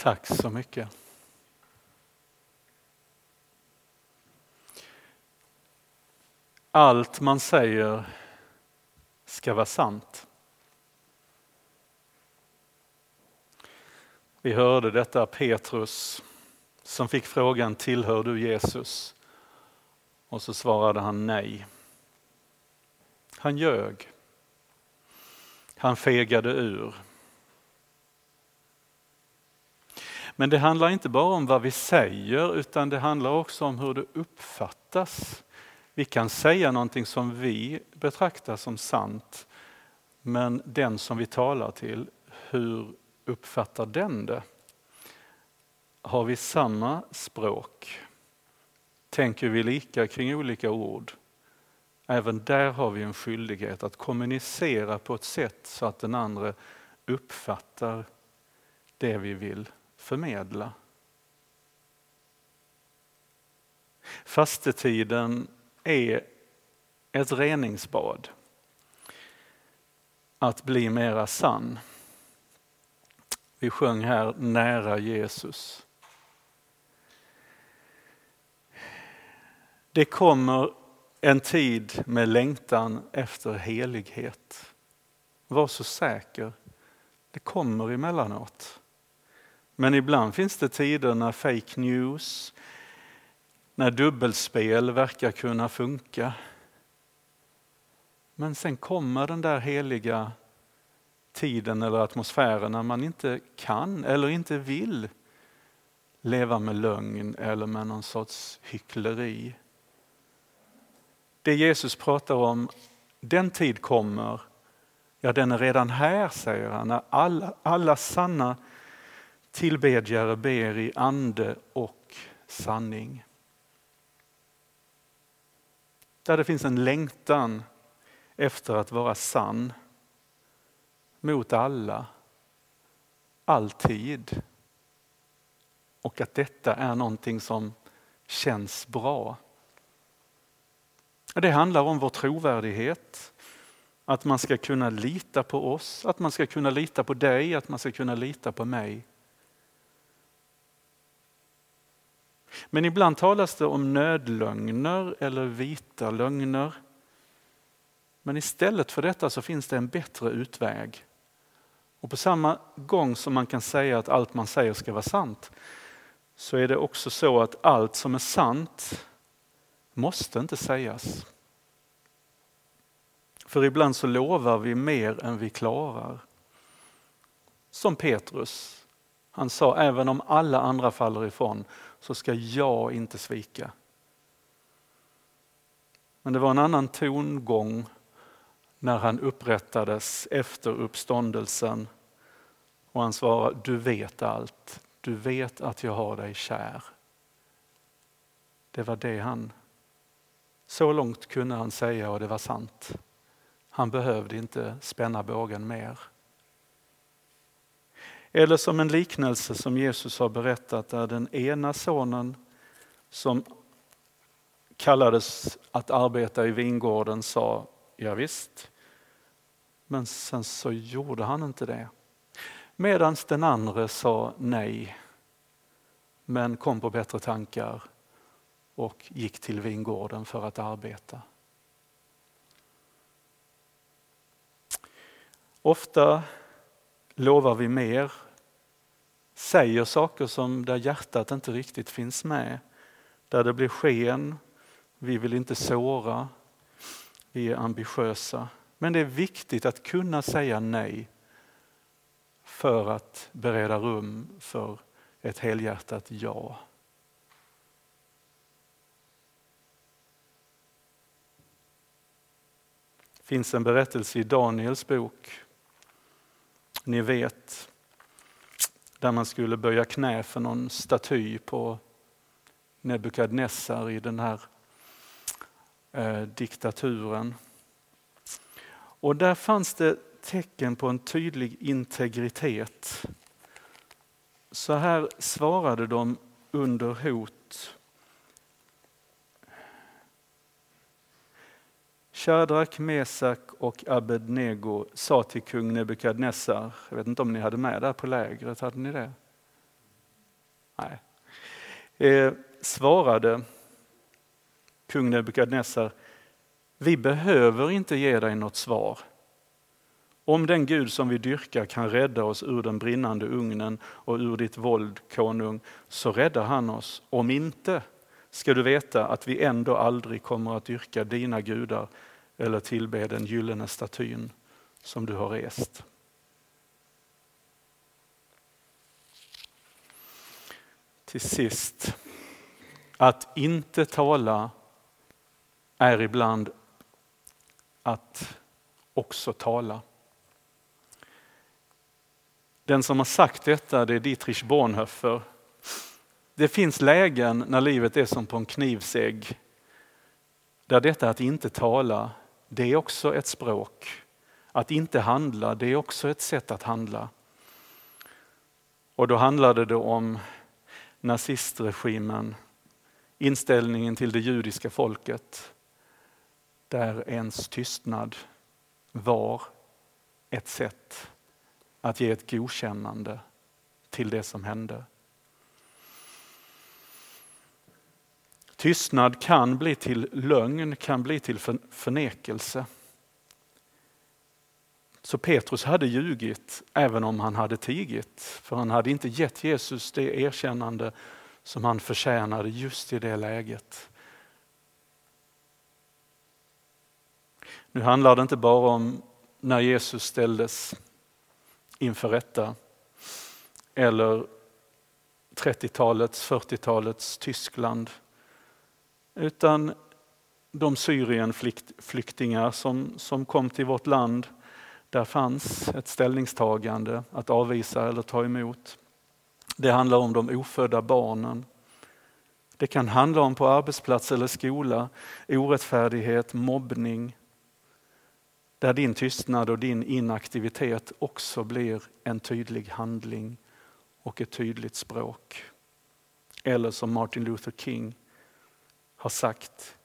Tack så mycket. Allt man säger ska vara sant. Vi hörde detta Petrus som fick frågan tillhör du Jesus? Och så svarade han nej. Han ljög. Han fegade ur. Men det handlar inte bara om vad vi säger utan det handlar också om hur det uppfattas. Vi kan säga någonting som vi betraktar som sant men den som vi talar till, hur uppfattar den det? Har vi samma språk? Tänker vi lika kring olika ord? Även där har vi en skyldighet att kommunicera på ett sätt så att den andra uppfattar det vi vill förmedla. Fastetiden är ett reningsbad. Att bli mera sann. Vi sjöng här nära Jesus. Det kommer en tid med längtan efter helighet. Var så säker, det kommer emellanåt. Men ibland finns det tider när fake news, när dubbelspel verkar kunna funka. Men sen kommer den där heliga tiden eller atmosfären när man inte kan eller inte vill leva med lögn eller med någon sorts hyckleri. Det Jesus pratar om, den tid kommer, ja den är redan här säger han, när alla, alla sanna tillbedjare ber i ande och sanning. Där det finns en längtan efter att vara sann mot alla, alltid. Och att detta är någonting som känns bra. Det handlar om vår trovärdighet, att man ska kunna lita på oss, att man ska kunna lita på dig, att man ska kunna lita på mig. Men ibland talas det om nödlögner eller vita lögner. Men istället för detta så finns det en bättre utväg. Och på samma gång som man kan säga att allt man säger ska vara sant, så är det också så att allt som är sant måste inte sägas. För ibland så lovar vi mer än vi klarar. Som Petrus, han sa även om alla andra faller ifrån så ska jag inte svika. Men det var en annan tongång när han upprättades efter uppståndelsen och han svarade, du vet allt, du vet att jag har dig kär. Det var det han, så långt kunde han säga och det var sant. Han behövde inte spänna bågen mer. Eller som en liknelse som Jesus har berättat där den ena sonen som kallades att arbeta i vingården sa ja, visst. Men sen så gjorde han inte det. Medan den andra sa nej, men kom på bättre tankar och gick till vingården för att arbeta. Ofta lovar vi mer, säger saker som där hjärtat inte riktigt finns med, där det blir sken, vi vill inte såra, vi är ambitiösa. Men det är viktigt att kunna säga nej för att bereda rum för ett helhjärtat ja. Det finns en berättelse i Daniels bok. Ni vet, där man skulle böja knä för någon staty på Nebukadnessar i den här eh, diktaturen. Och där fanns det tecken på en tydlig integritet. Så här svarade de under hot. Shadrak, Mesak och Abednego sa till kung Nebukadnessar, jag vet inte om ni hade med det på lägret, hade ni det? Nej. Eh, svarade kung Nebukadnessar, vi behöver inte ge dig något svar. Om den Gud som vi dyrkar kan rädda oss ur den brinnande ugnen och ur ditt våld, konung, så räddar han oss. Om inte ska du veta att vi ändå aldrig kommer att dyrka dina gudar eller tillbe den gyllene statyn som du har rest. Till sist, att inte tala är ibland att också tala. Den som har sagt detta det är Dietrich Bonhoeffer. Det finns lägen när livet är som på en knivsegg. Där detta att inte tala, det är också ett språk. Att inte handla, det är också ett sätt att handla. Och då handlade det om nazistregimen, inställningen till det judiska folket, där ens tystnad var ett sätt att ge ett godkännande till det som hände. Tystnad kan bli till lögn, kan bli till förnekelse. Så Petrus hade ljugit även om han hade tigit, för han hade inte gett Jesus det erkännande som han förtjänade just i det läget. Nu handlar det inte bara om när Jesus ställdes inför rätta eller 30-talets, 40-talets Tyskland. Utan de Syrienflyktingar som, som kom till vårt land, där fanns ett ställningstagande att avvisa eller ta emot. Det handlar om de ofödda barnen. Det kan handla om på arbetsplats eller skola, orättfärdighet, mobbning, där din tystnad och din inaktivitet också blir en tydlig handling och ett tydligt språk. Eller som Martin Luther King har sagt,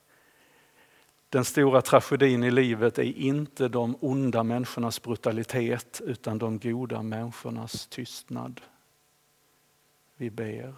den stora tragedin i livet är inte de onda människornas brutalitet utan de goda människornas tystnad. Vi ber.